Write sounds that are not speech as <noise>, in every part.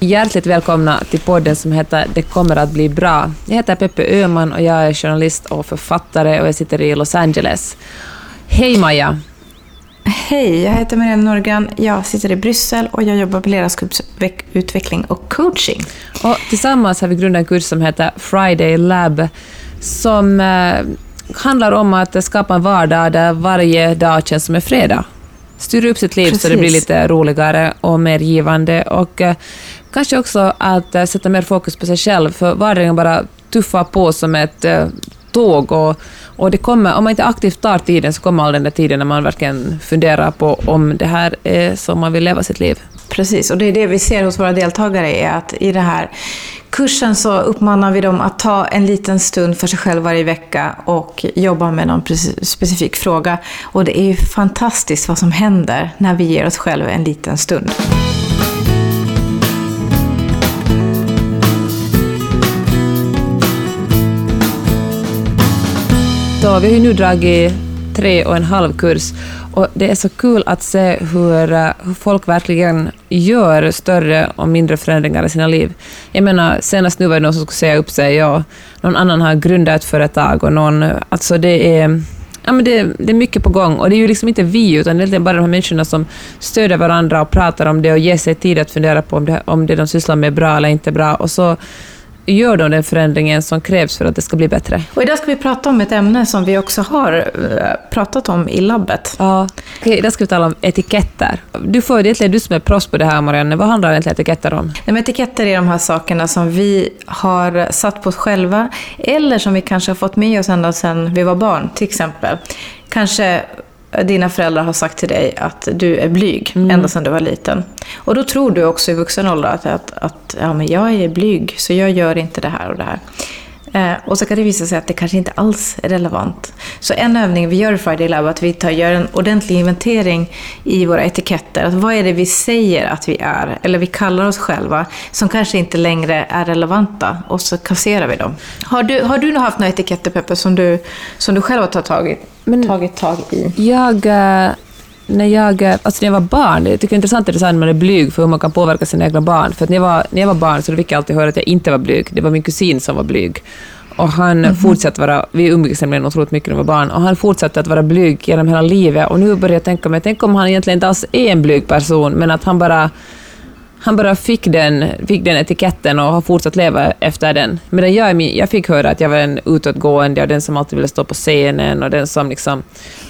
Hjärtligt välkomna till podden som heter Det kommer att bli bra. Jag heter Peppe Öhman och jag är journalist och författare och jag sitter i Los Angeles. Hej Maja! Hej, jag heter Marianne Norgran. Jag sitter i Bryssel och jag jobbar med ledarskapsutveckling och coaching. Och tillsammans har vi grundat en kurs som heter Friday Lab som eh, handlar om att skapa en vardag där varje dag känns som en fredag. Styra upp sitt liv Precis. så det blir lite roligare och mer givande och eh, kanske också att eh, sätta mer fokus på sig själv, för vardagen bara tuffar på som ett eh, tåg och, och det kommer, om man inte aktivt tar tiden så kommer all den där tiden när man verkligen funderar på om det här är som man vill leva sitt liv. Precis, och det är det vi ser hos våra deltagare är att i den här kursen så uppmanar vi dem att ta en liten stund för sig själv varje vecka och jobba med någon specifik fråga. Och det är ju fantastiskt vad som händer när vi ger oss själva en liten stund. Så vi har ju nu dragit tre och en halv kurs och det är så kul att se hur, eh, hur folk verkligen gör större och mindre förändringar i sina liv. Jag menar, senast nu var det någon som skulle säga upp sig och någon annan har grundat ett företag och någon... Eh, alltså det är... Ja, men det, det, är mycket på gång och det är ju liksom inte vi, utan det är bara de här människorna som stöder varandra och pratar om det och ger sig tid att fundera på om det, om det de sysslar med är bra eller inte bra. Och så gör de den förändringen som krävs för att det ska bli bättre. Och idag ska vi prata om ett ämne som vi också har eh, pratat om i labbet. Ja, okej, idag ska vi tala om etiketter. Du får egentligen du som är proffs på det här Marianne, vad handlar egentligen etiketter om? Nej, men etiketter är de här sakerna som vi har satt på oss själva, eller som vi kanske har fått med oss ända sedan vi var barn, till exempel. Kanske dina föräldrar har sagt till dig att du är blyg mm. ända sedan du var liten. Och då tror du också i vuxen ålder att, att, att ja, men jag är blyg, så jag gör inte det här och det här. Eh, och så kan det visa sig att det kanske inte alls är relevant. Så en övning vi gör i Friday Lab är att vi tar, gör en ordentlig inventering i våra etiketter. Att vad är det vi säger att vi är, eller vi kallar oss själva, som kanske inte längre är relevanta. Och så kasserar vi dem. Har du, har du haft några etiketter, Peppe, som du, som du själv har tagit, tagit tag i? Jag... Uh när jag, alltså när jag var barn, jag tycker det är intressant när man är blyg för hur man kan påverka sina egna barn. För att när, jag var, när jag var barn så fick jag alltid höra att jag inte var blyg. Det var min kusin som var blyg. Och han mm -hmm. fortsatte vara, vi umgicks nämligen otroligt mycket när vi var barn, och han fortsatte att vara blyg genom hela livet. Och nu börjar jag tänka mig, tänk om han egentligen inte alls är en blyg person, men att han bara han bara fick den, fick den etiketten och har fortsatt leva efter den. Medan jag, jag fick höra att jag var en utåtgående och den som alltid ville stå på scenen och den som liksom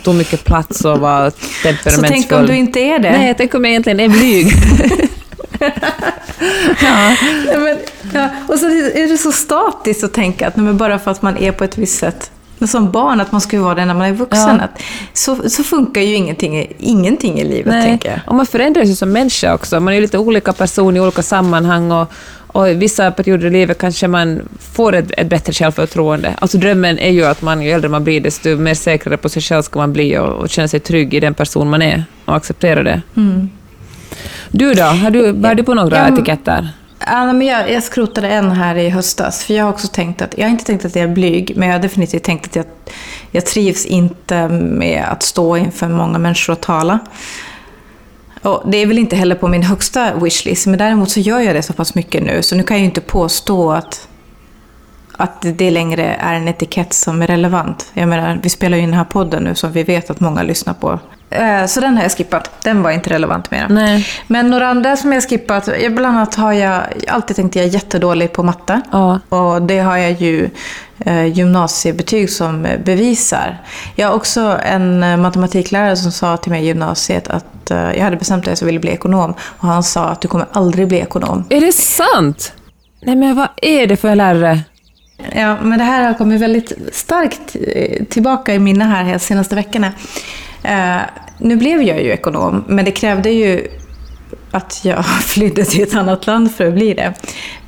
tog mycket plats och var temperamentsfull. Så tänk om du inte är det? Nej, tänk om jag egentligen är blyg. <laughs> <laughs> ja. Men, ja. Och så är det så statiskt att tänka att nej, bara för att man är på ett visst sätt som barn, att man ska vara det när man är vuxen. Ja. Att, så, så funkar ju ingenting, ingenting i livet, Nej. tänker jag. Och man förändras ju som människa också. Man är lite olika person i olika sammanhang. Och, och i vissa perioder i livet kanske man får ett, ett bättre självförtroende. Alltså drömmen är ju att man, ju äldre man blir, desto mer säkrare på sig själv ska man bli och, och känna sig trygg i den person man är och acceptera det. Mm. Du då? Har du, bär du på några ja, etiketter? Ja, men jag, jag skrotade en här i höstas. För jag har också tänkt att, jag har inte tänkt att jag är blyg, men jag har definitivt tänkt att jag, jag trivs inte med att stå inför många människor och tala. Och det är väl inte heller på min högsta wishlist, men däremot så gör jag det så pass mycket nu, så nu kan jag ju inte påstå att, att det längre är en etikett som är relevant. Jag menar, vi spelar ju in den här podden nu som vi vet att många lyssnar på så den har jag skippat. Den var inte relevant mer. Nej. Men några andra som jag skippat, bland annat har jag alltid tänkt att jag är jättedålig på matte. Ja. Och det har jag ju eh, gymnasiebetyg som bevisar. Jag har också en eh, matematiklärare som sa till mig i gymnasiet att eh, jag hade bestämt att jag ville bli ekonom. Och han sa att du kommer aldrig bli ekonom. Är det sant? Nej men vad är det för lärare? Ja, men det här har kommit väldigt starkt eh, tillbaka i minne här de senaste veckorna. Eh, nu blev jag ju ekonom, men det krävde ju att jag <laughs> flydde till ett annat land för att bli det.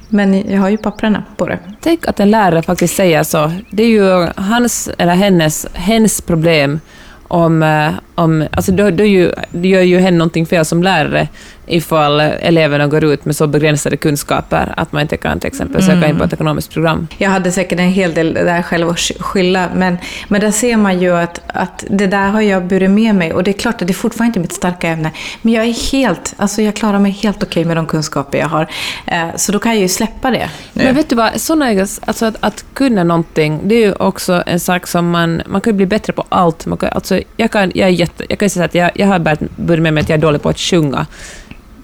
Men jag har ju papperna på det. Tänk att en lärare faktiskt säger så. Det är ju hans eller hennes, hennes problem om, eh, om alltså då, då, ju, gör ju hen någonting fel som lärare ifall eleverna går ut med så begränsade kunskaper att man inte kan till exempel söka in på ett ekonomiskt program. Jag hade säkert en hel del där själv att sk- skylla, men, men där ser man ju att, att det där har jag burit med mig och det är klart att det är fortfarande inte mitt starka ämne, men jag är helt, alltså jag klarar mig helt okej med de kunskaper jag har. Eh, så då kan jag ju släppa det nu. Men vet du vad, egens- alltså att, att kunna någonting, det är ju också en sak som man, man kan ju bli bättre på allt. Man kan, alltså, jag, kan, jag, är jätte, jag kan säga att jag, jag har börjat börjat med mig att jag är dålig på att sjunga,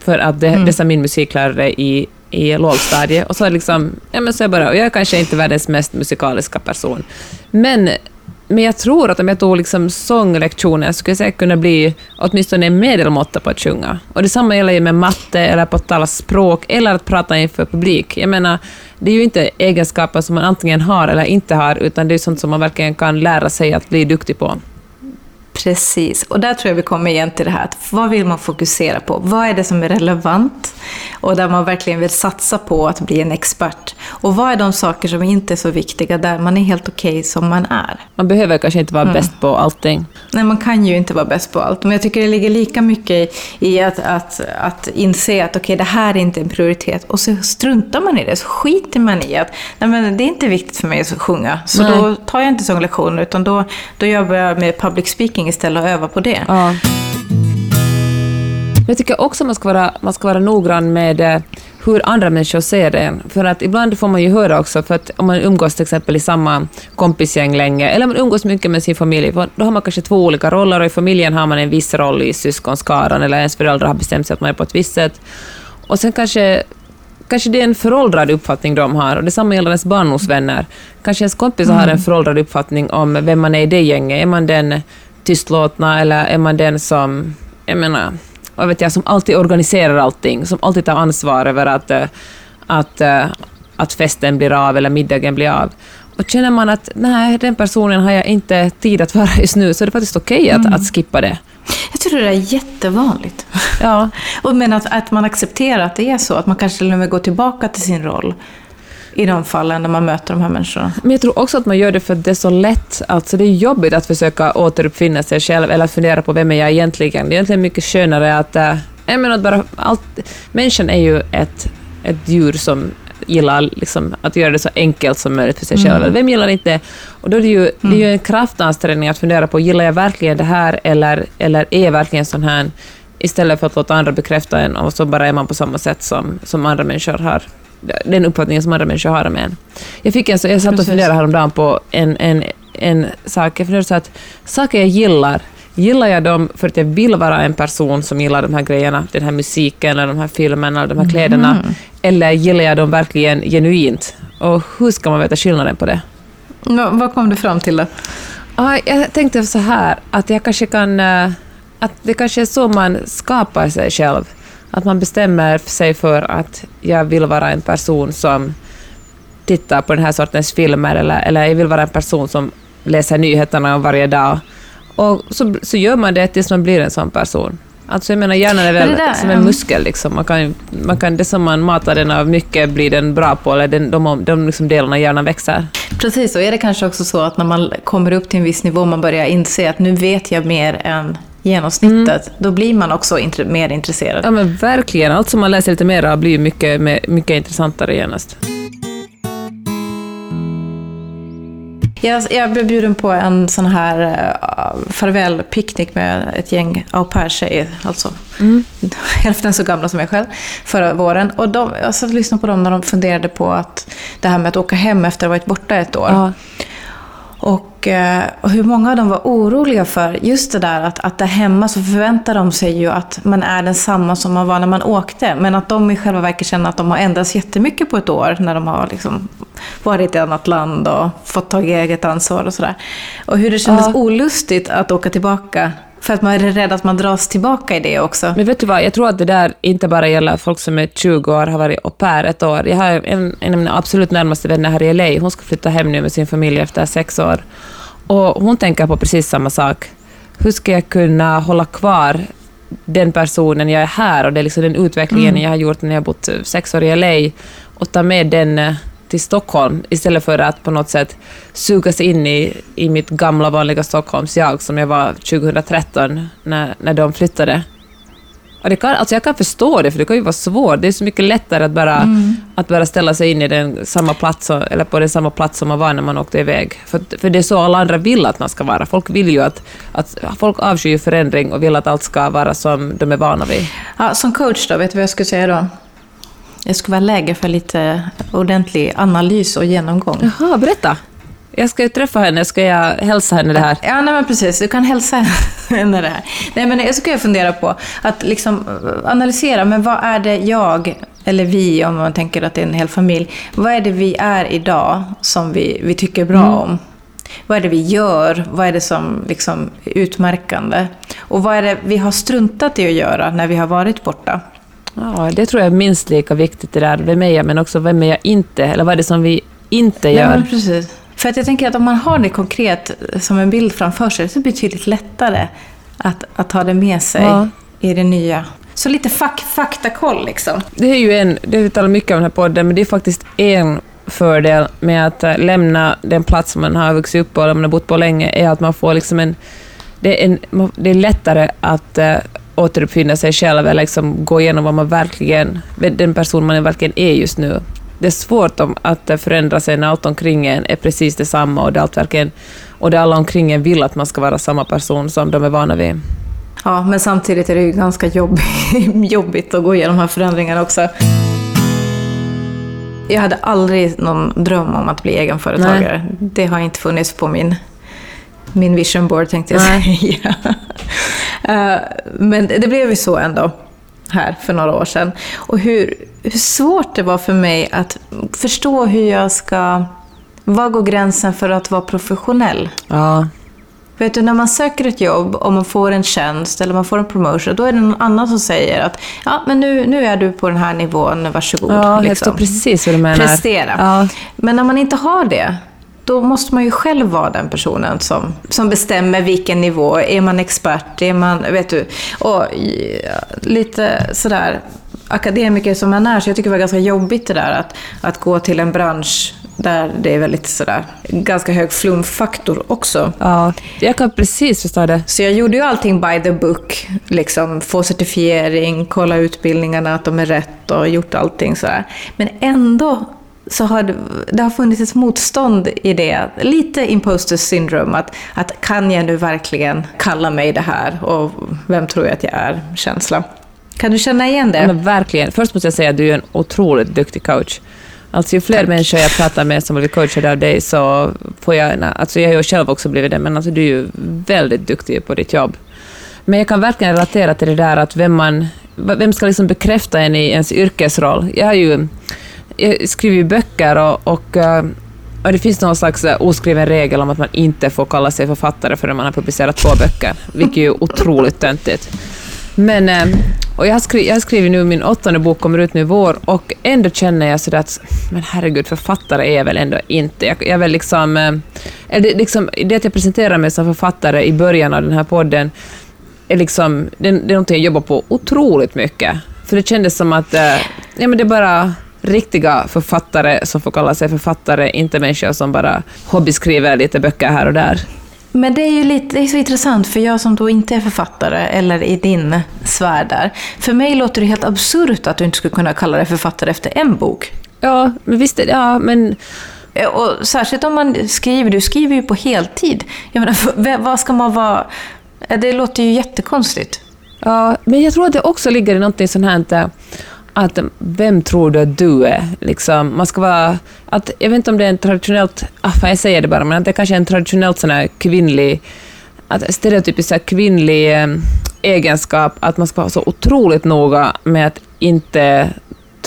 för att det, det sa min musiklärare i, i lågstadiet. Och så, liksom, ja, men så jag, bara, och jag är kanske inte världens mest musikaliska person. Men, men jag tror att om jag tog liksom sånglektioner skulle jag säkert kunna bli åtminstone en medelmåtta på att sjunga. Och detsamma gäller ju med matte, eller på att tala språk, eller att prata inför publik. Jag menar, det är ju inte egenskaper som man antingen har eller inte har, utan det är sånt som man verkligen kan lära sig att bli duktig på. Precis, och där tror jag vi kommer igen till det här, att vad vill man fokusera på? Vad är det som är relevant? Och där man verkligen vill satsa på att bli en expert. Och vad är de saker som inte är så viktiga, där man är helt okej som man är? Man behöver kanske inte vara bäst på allting. Nej, man kan ju inte vara bäst på allt, men jag tycker det ligger lika mycket i att, att, att inse att okej, det här är inte en prioritet. Och så struntar man i det, så skiter man i att nej, men det är inte viktigt för mig att sjunga, så Nej. då tar jag inte sånglektioner, utan då, då jobbar jag med public speaking istället och övar på det. Ja. Jag tycker också man ska vara, man ska vara noggrann med eh, hur andra människor ser en. För att ibland får man ju höra också, för att om man umgås till exempel i samma kompisgäng länge, eller man umgås mycket med sin familj, då har man kanske två olika roller och i familjen har man en viss roll i syskonskaran, eller ens föräldrar har bestämt sig att man är på ett visst sätt. Och sen kanske Kanske det är en föråldrad uppfattning de har, och detsamma gäller ens barndomsvänner. Kanske ens kompisar har en föråldrad uppfattning om vem man är i det gänget. Är man den tystlåtna, eller är man den som, jag menar, vad vet jag, som alltid organiserar allting, som alltid tar ansvar över att, eh, att, eh, att festen blir av eller middagen blir av. Och känner man att nej, den personen har jag inte tid att vara just nu, så är det faktiskt okej att, att skippa det. Jag tror det är jättevanligt. Ja, <laughs> Och men att, att man accepterar att det är så, att man kanske till och med går tillbaka till sin roll i de fallen när man möter de här människorna. Men jag tror också att man gör det för att det är så lätt. Alltså det är jobbigt att försöka återuppfinna sig själv eller att fundera på vem är jag egentligen. Det är egentligen mycket skönare att... Äh, menar att bara allt, människan är ju ett, ett djur som gillar liksom att göra det så enkelt som möjligt för sig själv. Vem gillar inte det? Och då är det ju, det är ju en kraftansträngning att fundera på, gillar jag verkligen det här eller, eller är jag verkligen sån här? Istället för att låta andra bekräfta en och så bara är man på samma sätt som, som andra människor har. Den uppfattningen som andra människor har om en. Jag, fick en, så, jag satt och Precis. funderade häromdagen på en, en, en sak. Jag funderade så att saker jag gillar, gillar jag dem för att jag vill vara en person som gillar de här grejerna, den här musiken, eller de här filmerna, eller de här kläderna, eller gillar jag dem verkligen genuint? Och hur ska man veta skillnaden på det? Nå, vad kom du fram till då? Ja, jag tänkte så här, att jag kanske kan... eh, Att det kanske är så man skapar sig själv. Att man bestämmer sig för att jag vill vara en person som tittar på den här sortens filmer, eller, eller jag vill vara en person som läser nyheterna varje dag. Och så, så gör man det tills man blir en sån person. Alltså jag menar, hjärnan är väl där, som en muskel. Liksom. Man kan, man kan, det som man matar den av mycket blir den bra på, eller den, de, de liksom delarna av hjärnan växer. Precis, och är det kanske också så att när man kommer upp till en viss nivå, man börjar inse att nu vet jag mer än genomsnittet, då blir man också int- mer intresserad. Ja men verkligen. Allt som man läser lite mer av blir mycket, mycket intressantare genast. Jag, jag blev bjuden på en sån här uh, farvälpicknick med ett gäng au pair-tjejer, alltså <laughs> hälften så gamla som jag själv, förra våren. Och de, jag satt och lyssnade på dem när de funderade på att det här med att åka hem efter att ha varit borta ett år. Ja. Och, eh, och hur många av dem var oroliga för just det där att, att där hemma så förväntar de sig ju att man är densamma som man var när man åkte. Men att de i själva verket känner att de har ändrats jättemycket på ett år när de har liksom varit i ett annat land och fått ta eget ansvar och sådär. Och hur det kändes Ja. olustigt att åka tillbaka. För att man är rädd att man dras tillbaka i det också. Men vet du vad, jag tror att det där inte bara gäller folk som är 20 år har varit au pair ett år. Jag har en, en av mina absolut närmaste vänner här i LA, hon ska flytta hem nu med sin familj efter sex år. Och hon tänker på precis samma sak. Hur ska jag kunna hålla kvar den personen jag är här och det är liksom den utvecklingen jag har gjort när jag har bott sex år i LA och ta med den eh, till Stockholm istället för att på något sätt sugas in i, i mitt gamla vanliga Stockholms jag som jag var 2013 när, när de flyttade. Och det kan, alltså jag kan förstå det, för det kan ju vara svårt. Det är så mycket lättare att bara, mm. att bara ställa sig in i den samma plats, eller på den samma plats som man var när man åkte iväg. För, för det är så alla andra vill att man ska vara. Folk vill ju att, att folk avskyr förändring och vill att allt ska vara som de är vana vid. Ja, som coach då, vet du vad jag skulle säga då? Det skulle vara läge för lite ordentlig analys och genomgång. Jaha, berätta. Jag ska ju träffa henne, ska jag hälsa henne det här? Ja, nej, men precis. Du kan hälsa <laughs> henne det här. Nej, men jag ska fundera på att liksom eh, analysera, men vad är det jag, eller vi, om man tänker att det är en hel familj, vad är det vi är idag som vi, vi tycker bra mm. om? Vad är det vi gör? Vad är det som liksom är utmärkande? Och vad är det vi har struntat i att göra när vi har varit borta? Ja, det tror jag är minst lika viktigt det där. Vem är jag, men också vem är jag inte? Eller vad är det som vi inte gör? Nej, precis. För att jag tänker att om man har det konkret som en bild framför sig så är det betydligt lättare att, att ta det med sig ja. i det nya. Så lite fak faktakoll liksom. Det är ju en, det vi talar mycket om den här podden, men det är faktiskt en fördel med att äh, lämna den plats som man har vuxit upp på eller man har bott på länge, är att man får liksom en... Det är, en, det är lättare att äh, återuppfinna sig själv eller liksom gå igenom vad man verkligen, den person man verkligen är just nu det är svårt att förändra sig när allt omkring en är precis detsamma och det, allt verkligen, och det alla omkring en vill att man ska vara samma person som de är vana vid. Ja, men samtidigt är det ju ganska <laughs> jobbigt att gå igenom de här förändringarna också. Jag hade aldrig någon dröm om att bli egenföretagare. Nej. Det har inte funnits på min, min vision board tänkte jag Nej. säga. <laughs> uh, men det blev ju så ändå här för några år sedan. Och hur, hur svårt det var för mig att förstå hur jag ska... Var går gränsen för att vara professionell? Ja. Vet du, när man söker ett jobb och man får en tjänst eller man får en promotion, då är det någon annan som säger att ja, men nu, nu är du på den här nivån, varsågod. Ja, liksom. jag förstår precis vad du menar. Prestera. Ja. Men när man inte har det, då måste man ju själv vara den personen som, som bestämmer vilken nivå. Är man expert? Är man, vet du? Och lite sådär akademiker som man är, så jag tycker det var ganska jobbigt det där att, att gå till en bransch där det är väldigt sådär, ganska hög flumfaktor också. Ja, jag kan precis förstå det. Så jag gjorde ju allting by the book, liksom få certifiering, kolla utbildningarna, att de är rätt och gjort allting sådär. Men ändå så har det, det, har funnits ett motstånd i det. Lite imposter syndrome, att, att kan jag nu verkligen kalla mig det här och vem tror jag att jag är? Känsla. Kan du känna igen det? Ja, men verkligen. Först måste jag säga att du är en otroligt duktig coach. Alltså ju fler Tack. människor jag pratar med som blir coachade av dig så får jag... Alltså jag har ju själv också blivit det, men alltså du är ju väldigt duktig på ditt jobb. Men jag kan verkligen relatera till det där att vem man... Vem ska liksom bekräfta en i ens yrkesroll? Jag har ju jag skriver ju böcker och, och, eh, och, det finns någon slags eh, oskriven regel om att man inte får kalla sig författare förrän man har publicerat två böcker, vilket är ju otroligt töntigt. Men, eh, och jag har, skrivit, jag har skrivit nu, min åttonde bok kommer ut nu i vår, och ändå känner jag sådär att, men herregud, författare är jag väl ändå inte. Jag, jag väl liksom, det, liksom, det att jag presenterar mig som författare i början av den här podden, är liksom, det, det är någonting jag jobbar på otroligt mycket. För det kändes som att, ja men det bara riktiga författare som får kalla sig författare, inte människor som bara hobbyskriver lite böcker här och där. Men det är ju lite, det är så intressant, för jag som då inte är författare, eller i din sfär där, för mig låter det helt absurt att du inte skulle kunna kalla dig författare efter en bok. Ja, men visst, ja, men... Och särskilt om man skriver, du skriver ju på heltid. Jag menar, <laughs> vad ska man vara... Det låter ju jättekonstigt. Ja, men jag tror att det också ligger i någonting sånt här att vem tror du att du är? Liksom, man ska vara... Att, jag vet inte om det är en traditionellt... Ah, jag säger det bara, men att det kanske är en traditionellt sån här kvinnlig... Att stereotypiskt här kvinnlig eh, egenskap att man ska vara så otroligt noga med att inte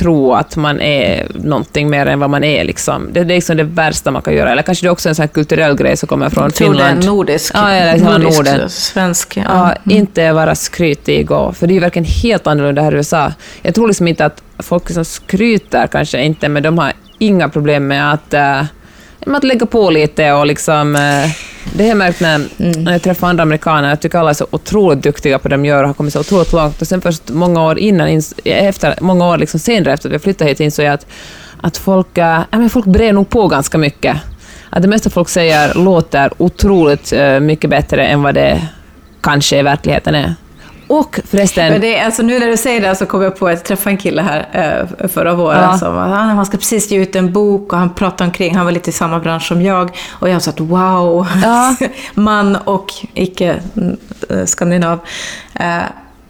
tro att man är någonting mer än vad man är. Liksom. Det, det är liksom det värsta man kan göra. Eller kanske det är också en sån kulturell grej som kommer från Finland. Jag tror det är nordisk. Ja, eller nordisk, Norden. Svensk. Ja. ja mm. Inte vara skrytig. Och, för det är ju verkligen helt annorlunda här i USA. Jag tror liksom inte att folk som skryter kanske inte, men de har inga problem med att uh, med att lägga på lite och liksom... Eh, det har jag märkt när, mm. när jag träffar andra amerikaner, jag tycker alla är så otroligt duktiga på det de gör och har kommit så otroligt långt. Och sen först många år innan, efter, många år liksom senare efter att vi flyttade hit insåg jag att, att folk, äh, men folk brer nog på ganska mycket. Att det mesta folk säger låter otroligt äh, mycket bättre än vad det kanske i verkligheten är. Och förresten... Men det är, alltså nu när du säger det så kommer jag på att jag träffade en kille här eh, förra våren Ja. som han, han ska precis ge ut en bok och han pratade omkring, han var lite i samma bransch som jag och jag sa att wow, Ja. <laughs> man och icke-skandinav. Eh,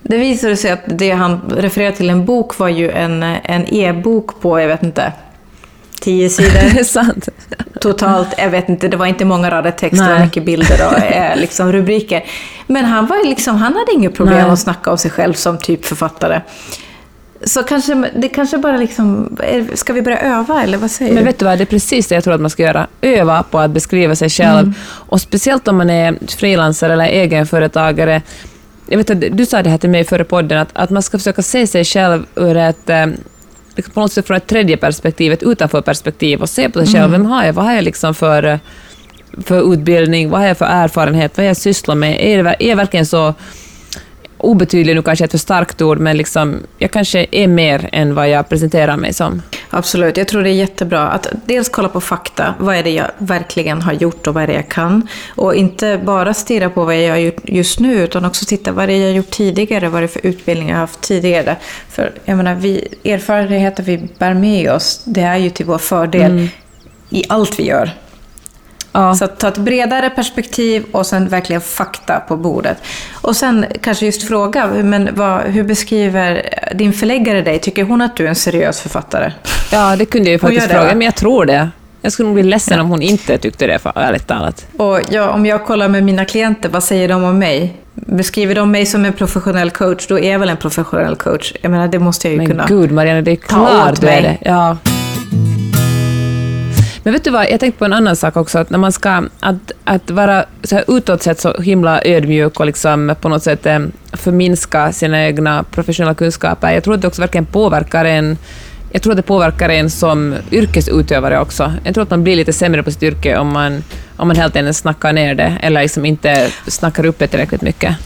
det visade sig att det han refererade till en bok var ju en, en e-bok på, jag vet inte, tio sidor <laughs> sant. totalt, jag vet inte, det var inte många rader text, det var Nej. mycket bilder och eh, <laughs> liksom rubriker. Men han, var liksom, han hade inget problem Nej. att snacka om sig själv som typ författare. Så kanske, det kanske bara liksom, ska vi börja öva eller vad säger Men du? vet du vad, det är precis det jag tror att man ska göra. Öva på att beskriva sig själv. Mm. Och speciellt om man är frilansare eller egenföretagare. Jag vet att du sa det här till mig före podden, att, att man ska försöka se sig själv ur ett eh, liksom på något sätt från ett tredje perspektiv, ett utanför perspektiv och se på sig själv. Mm. Vem har jag? Vad har jag liksom för, eh, för utbildning? Vad har jag för erfarenhet? Vad har jag sysslat med? Är, det, ver- är jag verkligen så obetydlig, nu kanske är ett för starkt ord, men liksom, jag kanske är mer än vad jag presenterar mig som. Absolut, jag tror det är jättebra att dels kolla på fakta. Vad är det jag verkligen har gjort och vad är det jag kan? Och inte bara stirra på vad jag har gjort just nu, utan också titta vad är det jag har gjort tidigare? Vad är det för utbildning jag har haft tidigare? För jag menar, vi, erfarenheter vi bär med oss, det är ju till vår fördel i allt vi gör. Ja. Så ta ett bredare perspektiv och sen verkligen fakta på bordet. Och sen kanske just fråga, men vad, hur beskriver din förläggare dig? Tycker hon att du är en seriös författare? Ja, det kunde jag ju faktiskt det, fråga, va? men jag tror det. Jag skulle nog bli ledsen om hon inte tyckte det, för, ärligt talat. Och ja, om jag kollar med mina klienter, vad säger de om mig? Beskriver de mig som en professionell coach, då är jag väl en professionell coach. Jag menar, det måste jag ju Men kunna. gud Marianne, det är klart du är det. Ja. Men vet du vad, jag tänkte på en annan sak också, att när man ska att, att vara så här utåt sett så himla ödmjuk och liksom på något sätt eh, förminska sina egna professionella kunskaper, jag tror att det också verkligen påverkar en jag tror att det påverkar en som yrkesutövare också. Jag tror att man blir lite sämre på sitt yrke om man, om man helt enkelt snackar ner det eller liksom inte snackar upp det tillräckligt mycket.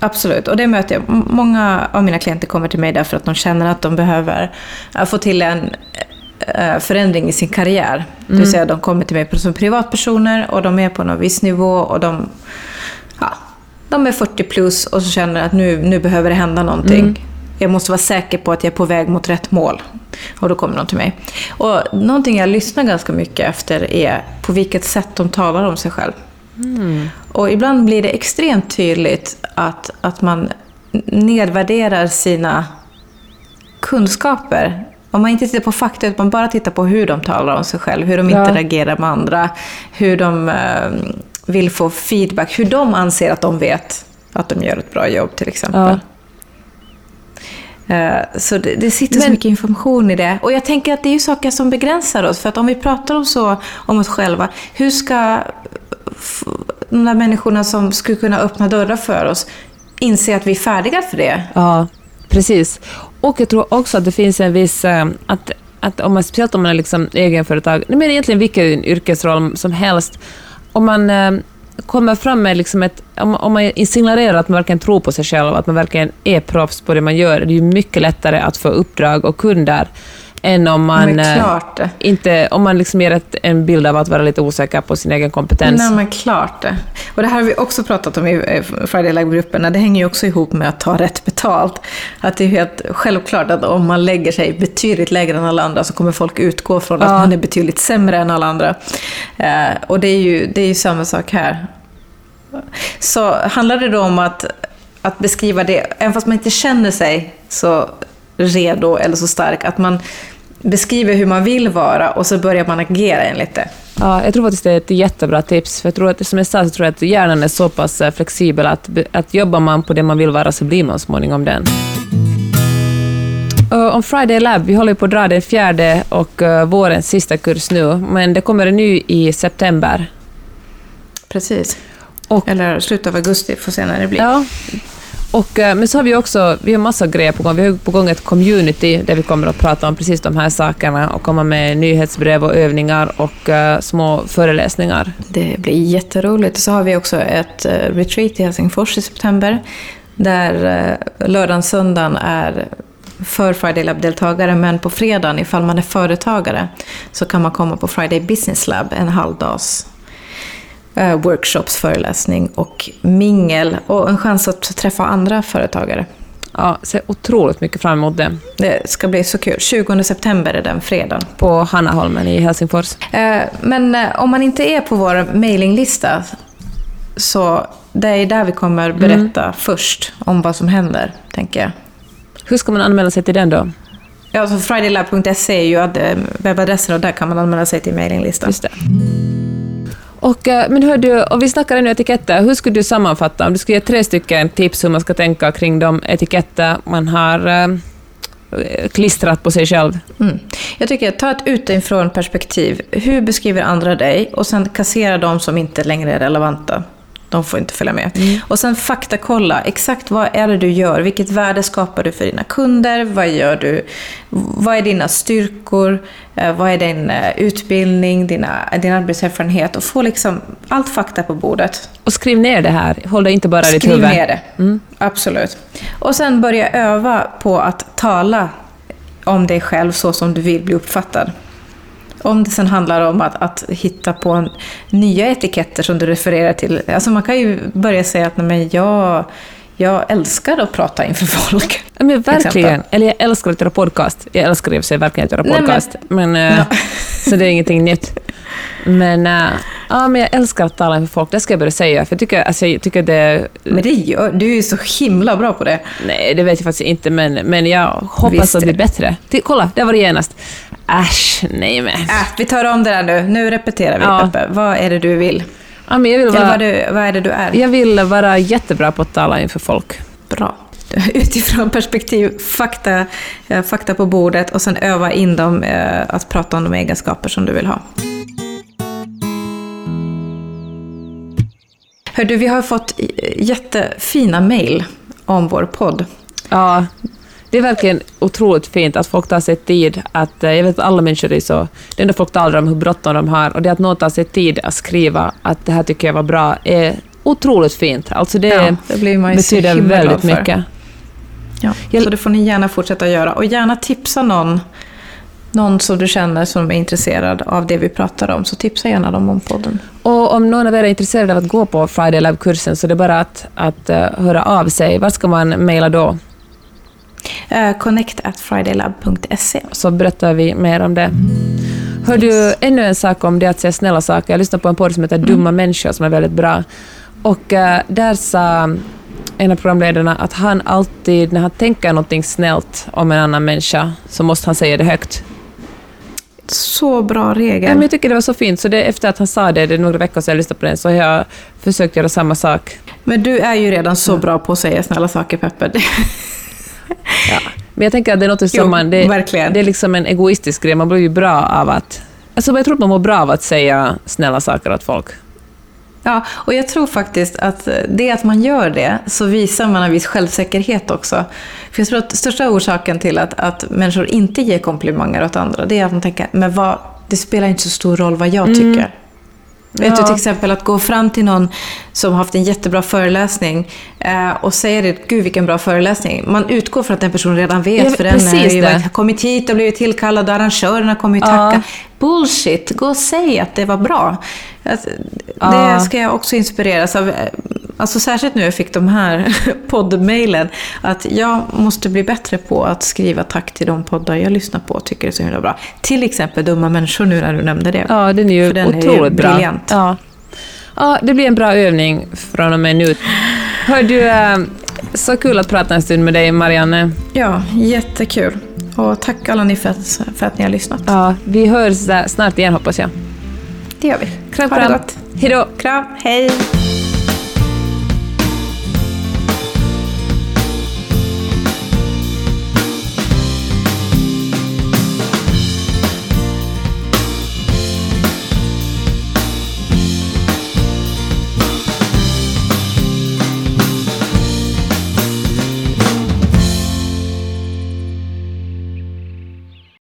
Absolut, och det möter jag. Många av mina klienter kommer till mig därför att de känner att de behöver eh, få till en förändring i sin karriär. Det vill säga de kommer till mig som privatpersoner och de är på någon viss nivå och de, ja, de är 40 plus och så känner att nu, nu behöver det hända någonting. Jag måste vara säker på att jag är på väg mot rätt mål. Och då kommer de till mig. Och någonting jag lyssnar ganska mycket efter är på vilket sätt de talar om sig själv. Och ibland blir det extremt tydligt att, att man nedvärderar sina kunskaper. Om man inte tittar på fakta, utan man bara tittar på hur de talar om sig själv, hur de Ja. interagerar med andra, hur de eh, vill få feedback, hur de anser att de vet att de gör ett bra jobb till exempel. Ja. Eh, Så det, det sitter så Men- mycket information i det. Och jag tänker att det är ju saker som begränsar oss. För att om vi pratar om så om oss själva, hur ska de där människorna som skulle kunna öppna dörrar för oss inse att vi är färdiga för det? Ja, precis. Och jag tror också att det finns en viss... Eh, att, att om man, speciellt om man är liksom egenföretag, nej, men egentligen vilken yrkesroll som helst, om man eh, kommer fram med liksom ett... Om, om man signalerar att man verkligen tror på sig själv, att man verkligen är proffs på det man gör, det är ju mycket lättare att få uppdrag och kunder än om man... Eh, inte, om man liksom ger ett, en bild av att vara lite osäker på sin egen kompetens. Nej, men klart det. Och det här har vi också pratat om i eh, Friday Live-grupperna. Det hänger ju också ihop med att ta rätt betalt. Att det är helt självklart att om man lägger sig betydligt lägre än alla andra så kommer folk utgå från att Ja. man är betydligt sämre än alla andra. Eh, och det är, ju, det är ju samma sak här. Så handlar det då om att, att beskriva det, även fast man inte känner sig så redo eller så stark, att man beskriver hur man vill vara och så börjar man agera enligt det. Ja, jag tror faktiskt det är ett jättebra tips. För jag tror att, som jag sa, så tror jag att hjärnan är så pass eh, flexibel att, att jobbar man på det man vill vara så blir man småningom den. Och om Friday Lab, vi håller på att dra den fjärde och uh, vårens sista kurs nu, men det kommer en ny i september. Precis. Och- Eller slutet av augusti, får se när det blir. Ja. Och, eh, men så har vi också vi har massa grejer på gång. Vi har på gång ett community där vi kommer att prata om precis de här sakerna och komma med nyhetsbrev och övningar och uh, små föreläsningar. Det blir jätteroligt. Så har vi också ett eh, retreat i Helsingfors i september. Där uh, lördagen, söndagen är för Friday Lab-deltagare, men på fredagen, ifall man är företagare, så kan man komma på Friday Business Lab, en halvdags workshops, föreläsning och mingel och en chans att träffa andra företagare. Ja, ser otroligt mycket fram emot det. Det ska bli så kul. 20 september är den fredagen. På Hannaholmen i Helsingfors. Eh, Men eh, om man inte är på vår mailinglista så det är där vi kommer berätta först om vad som händer, tänker jag. Hur ska man anmäla sig till den då? Ja, alltså fridaylab.se är ju ad- eh, webbadressen och där kan man anmäla sig till mailinglistan. Just det. Och, eh, men hör du, och vi snackar ännu etiketter. Hur skulle du sammanfatta, om du skulle ge tre stycken tips hur man ska tänka kring de etiketter man har eh, klistrat på sig själv? Mm. Jag tycker, ta ett utifrån perspektiv. Hur beskriver andra dig? Och sen kassera de som inte längre är relevanta. De får inte följa med. Och sen faktakolla. Exakt vad är det du gör? Vilket värde skapar du för dina kunder? Vad gör du? Vad är dina styrkor? Eh, Vad är din eh, utbildning? Dina, din arbetserfarenhet? Och få liksom allt fakta på bordet. Och skriv ner det här, håll det inte bara i ditt Skriv huvud. ner det. Absolut. Och sen börja öva på att tala om dig själv så som du vill bli uppfattad. Om det sen handlar om att, att hitta på en, nya etiketter som du refererar till. Alltså man kan ju börja säga att nej, jag, jag älskar att prata inför folk. Ja, men verkligen. exempel. Eller jag älskar att göra podcast. Jag älskar i och för sig verkligen att göra Nej, men- podcast. Men, eh, Så det är ingenting nytt. Men, eh, ja, men jag älskar att tala inför folk, det ska jag börja säga. För jag tycker, alltså, jag tycker det... Men det gör, du är ju så himla bra på det. Nej, det vet jag faktiskt inte, men, men jag hoppas Visst att det blir bättre. Till, kolla, där var det genast. Äsch, nej men. Äh, vi tar om det där nu. Nu repeterar vi, Ja. Peppe. Vad är det du vill? Ja, men jag, vill Eller vara, vad, du, vad är det du är? jag vill vara jättebra på att tala inför folk. Bra. <laughs> Utifrån perspektiv, fakta, eh, fakta på bordet och sen öva in dem eh, att prata om de egenskaper som du vill ha. Hör du, vi har fått eh, jättefina mejl om vår podd. Ja, det är verkligen otroligt fint att folk tar sig tid att, eh, jag vet att alla människor är så, det enda folk talar om hur bråttom de har, och det att någon tar sig tid att skriva att det här tycker jag var bra, är otroligt fint. Alltså det, Ja, det betyder väldigt mycket. Ja, Jag- så det får ni gärna fortsätta göra. Och gärna tipsa någon, någon som du känner som är intresserad av det vi pratar om, så tipsa gärna dem om podden. Och om någon av er är intresserad av att gå på Friday Lab-kursen så det är bara att, att eh, höra av sig. Var ska man mejla då? Eh, connect at fridaylab.se. Så berättar vi mer om det. Hör du, ännu en sak om det att säga snälla saker. Jag lyssnade på en podd som heter Dumma människor som är väldigt bra. Och eh, där sa en av programledarna att han alltid, när han tänker någonting snällt om en annan människa, så måste han säga det högt. Så bra regel. Ja, men jag tycker det var så fint, så det, efter att han sa det, det är några veckor sedan jag lyssnade på den, så har jag försökt göra samma sak. Men du är ju redan så bra på att säga snälla saker, Peppe. <laughs> Ja. Men jag tänker att det är något som Jo, man... Det, verkligen. det är liksom en egoistisk grej, man blir ju bra av att... Alltså jag tror att man mår bra av att säga snälla saker åt folk. Ja, och jag tror faktiskt att det att man gör det, så visar man en viss självsäkerhet också. För jag tror att största orsaken till att, att människor inte ger komplimanger åt andra, det är att de tänker, men vad, det spelar inte så stor roll vad jag tycker. Vet du Ja. till exempel att gå fram till någon som har haft en jättebra föreläsning eh, och säga det, gud vilken bra föreläsning. Man utgår från att den personen redan vet, Ja, för den precis har ju det. kommit hit och blivit tillkallad och arrangörerna kommer ju Ja. tacka. Bullshit, gå och säg att det var bra. Ja. Det ska jag också inspireras av. Alltså särskilt nu jag fick de här <laughs> poddmailen, att jag måste bli bättre på att skriva tack till de poddar jag lyssnar på och tycker är så himla bra. Till exempel Dumma människor nu när du nämnde det. Ja, den är ju För den är ju otroligt bra. Ja. ja, det blir en bra övning från och med nu. Hör du, eh, så kul att prata en stund med dig, Marianne. Ja, jättekul. Och tack alla ni för att, för att ni har lyssnat. Ja, vi hörs eh, snart igen, hoppas jag. Det gör vi. Kram, ha det kram. gott. Hej då! Kram, hej!